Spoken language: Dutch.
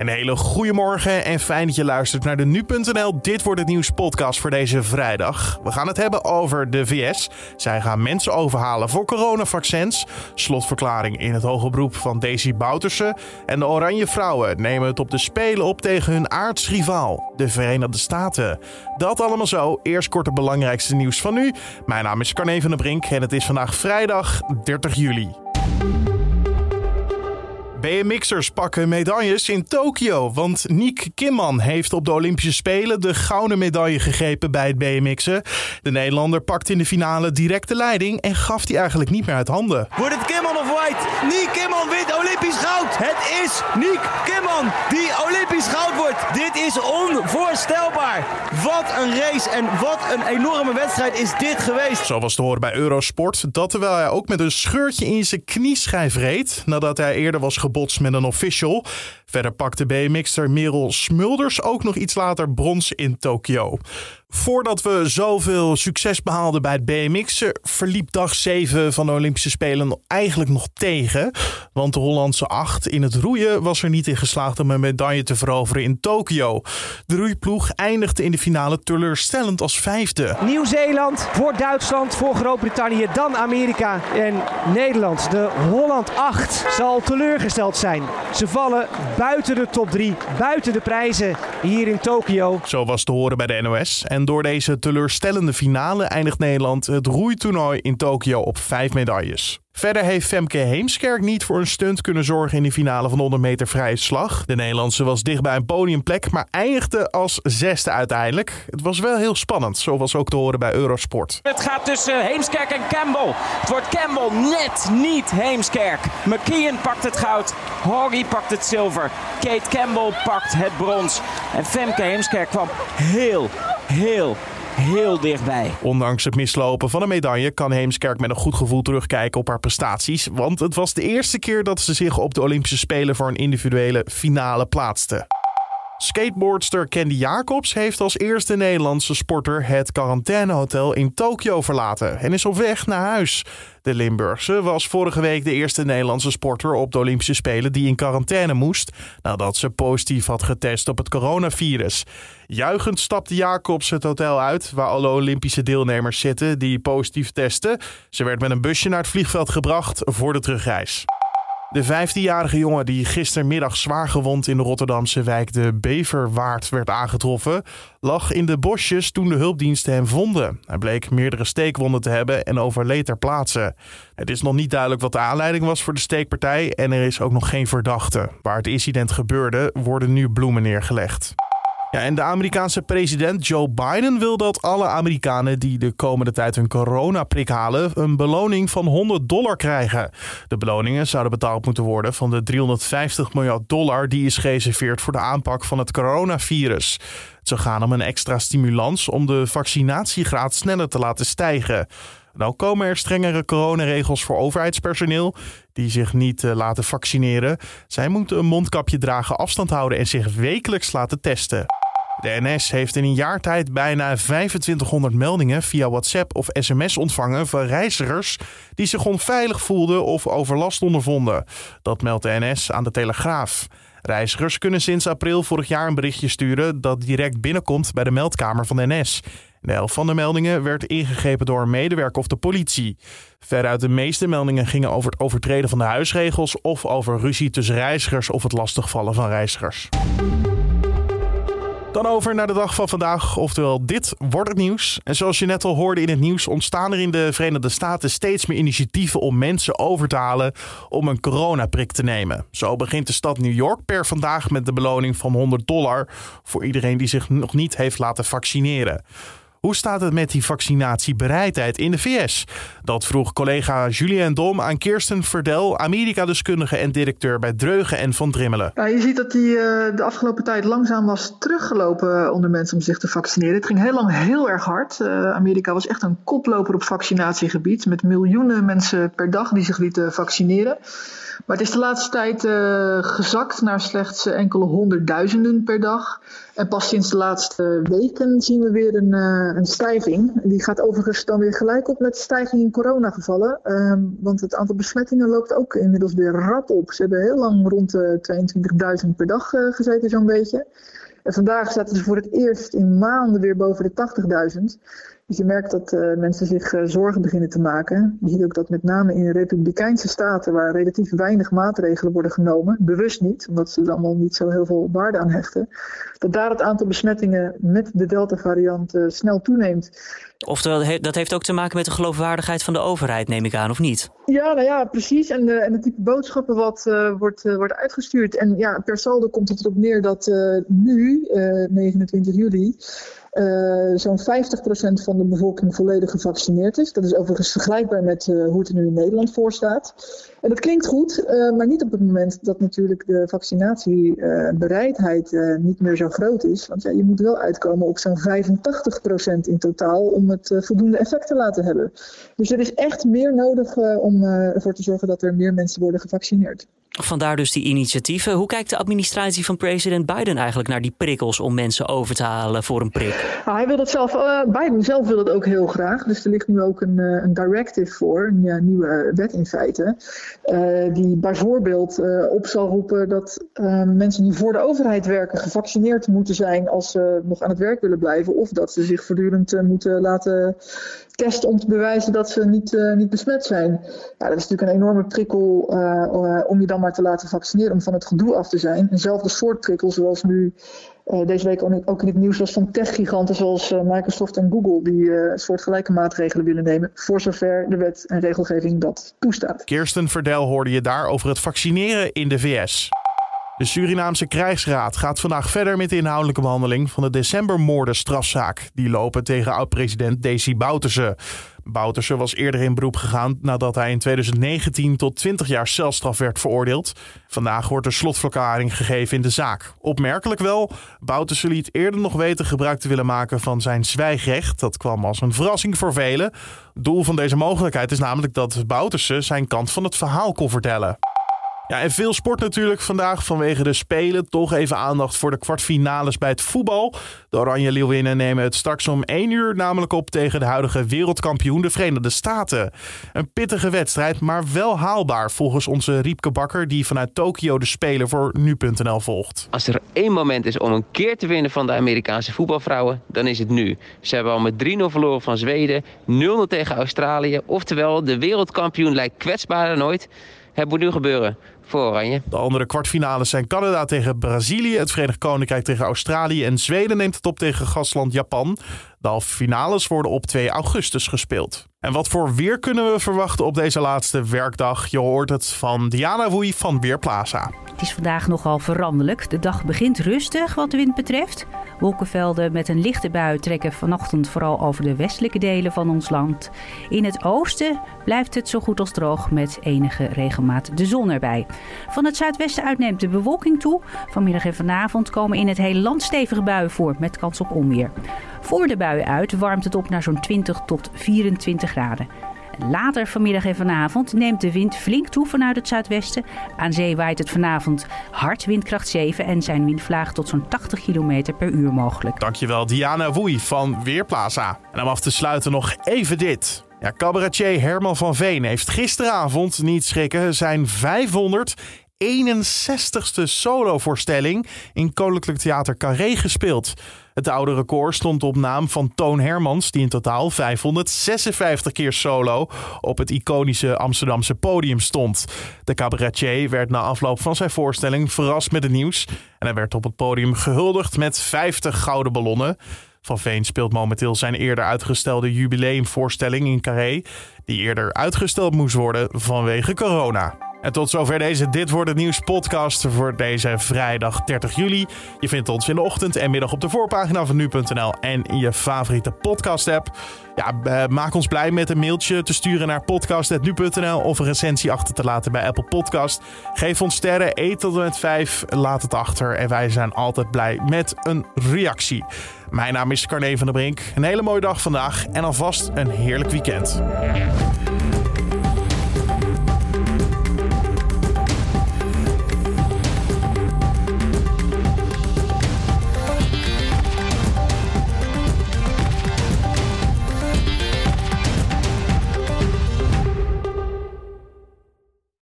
Een hele goede morgen en fijn dat je luistert naar de Nu.nl Dit Wordt Het Nieuws podcast voor deze vrijdag. We gaan het hebben over de VS. Zij gaan mensen overhalen voor coronavaccins. Slotverklaring in het hoge beroep van Daisy Bouterse. En de Oranje Vrouwen nemen het op de Spelen op tegen hun aardsrivaal, de Verenigde Staten. Dat allemaal zo. Eerst kort het belangrijkste nieuws van nu. Mijn naam is Carne van der Brink en het is vandaag vrijdag 30 juli. BMX'ers pakken medailles in Tokio. Want Niek Kimman heeft op de Olympische Spelen de gouden medaille gegrepen bij het BMX'en. De Nederlander pakte in de finale direct de leiding en gaf die eigenlijk niet meer uit handen. Wordt het Kimman of White? Niek Kimman wint Olympisch goud. Het is Niek Kimman die Olympisch goud wordt. Dit is onvoorstelbaar. Wat een race en wat een enorme wedstrijd is dit geweest. Zo was te horen bij Eurosport. Dat terwijl hij ook met een scheurtje in zijn knieschijf reed. Nadat hij eerder was gebotst met een official. Verder pakte BMX'er Merel Smulders ook nog iets later brons in Tokio. Voordat we zoveel succes behaalden bij het BMX, verliep dag 7 van de Olympische Spelen eigenlijk nog tegen. Want de Hollandse acht in het roeien was er niet in geslaagd om een medaille te veroveren in Tokio. De roeiploeg eindigde in de finale teleurstellend als vijfde. Nieuw-Zeeland voor Duitsland, voor Groot-Brittannië, dan Amerika en Nederland. De Holland 8 zal teleurgesteld zijn. Ze vallen buiten de top 3, buiten de prijzen hier in Tokio. Zo was te horen bij de NOS. En door deze teleurstellende finale eindigt Nederland het roeitoernooi in Tokio op vijf medailles. Verder heeft Femke Heemskerk niet voor een stunt kunnen zorgen in de finale van de 100 meter vrije slag. De Nederlandse was dicht bij een podiumplek, maar eindigde als zesde uiteindelijk. Het was wel heel spannend, zo was ook te horen bij Eurosport. Het gaat tussen Heemskerk en Campbell. Het wordt Campbell net niet Heemskerk. McKeon pakt het goud, Hoggy pakt het zilver, Kate Campbell pakt het brons. En Femke Heemskerk kwam heel, heel heel dichtbij. Ondanks het mislopen van een medaille kan Heemskerk met een goed gevoel terugkijken op haar prestaties. Want het was de eerste keer dat ze zich op de Olympische Spelen voor een individuele finale plaatste. Skateboardster Candy Jacobs heeft als eerste Nederlandse sporter het quarantainehotel in Tokio verlaten en is op weg naar huis. De Limburgse was vorige week de eerste Nederlandse sporter op de Olympische Spelen die in quarantaine moest nadat ze positief had getest op het coronavirus. Juichend stapte Jacobs het hotel uit waar alle Olympische deelnemers zitten die positief testen. Ze werd met een busje naar het vliegveld gebracht voor de terugreis. De 15-jarige jongen die gistermiddag zwaar gewond in de Rotterdamse wijk de Beverwaard werd aangetroffen, lag in de bosjes toen de hulpdiensten hem vonden. Hij bleek meerdere steekwonden te hebben en overleed ter plaatse. Het is nog niet duidelijk wat de aanleiding was voor de steekpartij en er is ook nog geen verdachte. Waar het incident gebeurde, worden nu bloemen neergelegd. Ja, en de Amerikaanse president Joe Biden wil dat alle Amerikanen die de komende tijd hun coronaprik halen een beloning van 100 dollar krijgen. De beloningen zouden betaald moeten worden van de 350 miljard dollar die is gereserveerd voor de aanpak van het coronavirus. Het zou gaan om een extra stimulans om de vaccinatiegraad sneller te laten stijgen. Nou komen er strengere coronaregels voor overheidspersoneel die zich niet uh, laten vaccineren. Zij moeten een mondkapje dragen, afstand houden en zich wekelijks laten testen. De NS heeft in een jaar tijd bijna 2500 meldingen via WhatsApp of sms ontvangen van reizigers die zich onveilig voelden of overlast ondervonden. Dat meldt de NS aan de Telegraaf. Reizigers kunnen sinds april vorig jaar een berichtje sturen dat direct binnenkomt bij de meldkamer van de NS. De helft van de meldingen werd ingegrepen door een medewerker of de politie. Veruit de meeste meldingen gingen over het overtreden van de huisregels of over ruzie tussen reizigers of het lastigvallen van reizigers. Dan over naar de dag van vandaag, oftewel dit wordt het nieuws. En zoals je net al hoorde in het nieuws, ontstaan er in de Verenigde Staten steeds meer initiatieven om mensen over te halen om een coronaprik te nemen. Zo begint de stad New York per vandaag met de beloning van 100 dollar voor iedereen die zich nog niet heeft laten vaccineren. Hoe staat het met die vaccinatiebereidheid in de VS? Dat vroeg collega Julien Dom aan Kirsten Verdel, Amerika-deskundige en directeur bij Dreugen en Van Drimmelen. Je ziet dat die uh, de afgelopen tijd langzaam was teruggelopen onder mensen om zich te vaccineren. Het ging heel lang heel erg hard. Uh, Amerika was echt een koploper op vaccinatiegebied met miljoenen mensen per dag die zich lieten vaccineren. Maar het is de laatste tijd uh, gezakt naar slechts enkele honderdduizenden per dag. En pas sinds de laatste weken zien we weer een, een stijging. Die gaat overigens dan weer gelijk op met de stijging in coronagevallen. Ehm, want het aantal besmettingen loopt ook inmiddels weer rap op. Ze hebben heel lang rond de 22.000 per dag gezeten, zo'n beetje. En vandaag zaten ze voor het eerst in maanden weer boven de 80.000. Dus je merkt dat uh, mensen zich uh, zorgen beginnen te maken. Je ziet ook dat met name in republikeinse staten, waar relatief weinig maatregelen worden genomen, bewust niet, omdat ze er allemaal niet zo heel veel waarde aan hechten, dat daar het aantal besmettingen met de Delta-variant uh, snel toeneemt. Oftewel, dat heeft ook te maken met de geloofwaardigheid van de overheid, neem ik aan, of niet? Ja, nou ja, precies. En, en het type boodschappen wat wordt, wordt uitgestuurd. En ja, per saldo komt het erop neer dat nu, 29 juli, uh, zo'n 50% van de bevolking volledig gevaccineerd is. Dat is overigens vergelijkbaar met uh, hoe het er nu in Nederland voor staat. En dat klinkt goed, uh, maar niet op het moment dat natuurlijk de vaccinatiebereidheid niet meer zo groot is. Want ja, je moet wel uitkomen op zo'n 85% in totaal om het voldoende effect te laten hebben. Dus er is echt meer nodig om ervoor te zorgen dat er meer mensen worden gevaccineerd. Vandaar dus die initiatieven. Hoe kijkt de administratie van president Biden eigenlijk naar die prikkels om mensen over te halen voor een prik? Nou, hij wil dat zelf, uh, Biden zelf wil dat ook heel graag. Dus er ligt nu ook een, uh, een directive voor, een ja, nieuwe wet in feite. Die bijvoorbeeld op zal roepen dat mensen die voor de overheid werken gevaccineerd moeten zijn als ze nog aan het werk willen blijven. Of dat ze zich voortdurend moeten laten testen om te bewijzen dat ze niet, niet besmet zijn. Ja, dat is natuurlijk een enorme prikkel om je dan maar te laten vaccineren om van het gedoe af te zijn. Eenzelfde soort prikkel zoals nu deze week ook in het nieuws was van techgiganten zoals Microsoft en Google die uh, soortgelijke maatregelen willen nemen voor zover de wet en regelgeving dat toestaat. Kirsten Verdel hoorde je daar over het vaccineren in de VS. De Surinaamse krijgsraad gaat vandaag verder met de inhoudelijke behandeling van de decembermoorden strafzaak. Die lopen tegen oud-president Desi Bouterse. Bouterse was eerder in beroep gegaan nadat hij in 2019 tot 20 jaar celstraf werd veroordeeld. Vandaag wordt er slotverklaring gegeven in de zaak. Opmerkelijk wel, Bouterse liet eerder nog weten gebruik te willen maken van zijn zwijgrecht. Dat kwam als een verrassing voor velen. Doel van deze mogelijkheid is namelijk dat Bouterse zijn kant van het verhaal kon vertellen. Ja, en veel sport natuurlijk vandaag vanwege de Spelen. Toch even aandacht voor de kwartfinales bij het voetbal. De Oranje Leeuwinnen nemen het straks om 1 uur namelijk op tegen de huidige wereldkampioen, de Verenigde Staten. Een pittige wedstrijd, maar wel haalbaar volgens onze Riepke Bakker, die vanuit Tokio de Spelen voor nu.nl volgt. Als er één moment is om een keer te winnen van de Amerikaanse voetbalvrouwen, dan is het nu. Ze hebben al met 3-0 verloren van Zweden, 0-0 tegen Australië. Oftewel, de wereldkampioen lijkt kwetsbaarder dan ooit. Het moet nu gebeuren voor. De andere kwartfinales zijn Canada tegen Brazilië, het Verenigd Koninkrijk tegen Australië en Zweden neemt het op tegen gastland Japan. De halve finales worden op 2 augustus gespeeld. En wat voor weer kunnen we verwachten op deze laatste werkdag? Je hoort het van Diana Woei van Weerplaza. Het is vandaag nogal veranderlijk. De dag begint rustig wat de wind betreft. Wolkenvelden met een lichte bui trekken vanochtend vooral over de westelijke delen van ons land. In het oosten blijft het zo goed als droog met enige regelmaat de zon erbij. Van het zuidwesten uit neemt de bewolking toe. Vanmiddag en vanavond komen in het hele land stevige buien voor met kans op onweer. Voor de buien uit warmt het op naar zo'n 20 tot 24 graden. Later vanmiddag en vanavond neemt de wind flink toe vanuit het zuidwesten. Aan zee waait het vanavond hard windkracht 7 en zijn windvlagen tot zo'n 80 km per uur mogelijk. Dankjewel Diana Woei van Weerplaza. En om af te sluiten nog even dit. Ja, cabaretier Herman van Veen heeft gisteravond, niet schrikken, zijn 500 61ste solovoorstelling in Koninklijk Theater Carré gespeeld. Het oude record stond op naam van Toon Hermans, die in totaal 556 keer solo op het iconische Amsterdamse podium stond. De cabaretier werd na afloop van zijn voorstelling verrast met het nieuws en hij werd op het podium gehuldigd met 50 gouden ballonnen. Van Veen speelt momenteel zijn eerder uitgestelde jubileumvoorstelling in Carré, die eerder uitgesteld moest worden vanwege corona. En tot zover deze Dit Wordt Het Nieuws podcast voor deze vrijdag 30 juli. Je vindt ons in de ochtend en middag op de voorpagina van nu.nl en in je favoriete podcast app. Ja, eh, maak ons blij met een mailtje te sturen naar podcast.nu.nl of een recensie achter te laten bij Apple Podcast. Geef ons sterren, eet tot met 5, laat het achter en wij zijn altijd blij met een reactie. Mijn naam is Carne van der Brink. Een hele mooie dag vandaag en alvast een heerlijk weekend.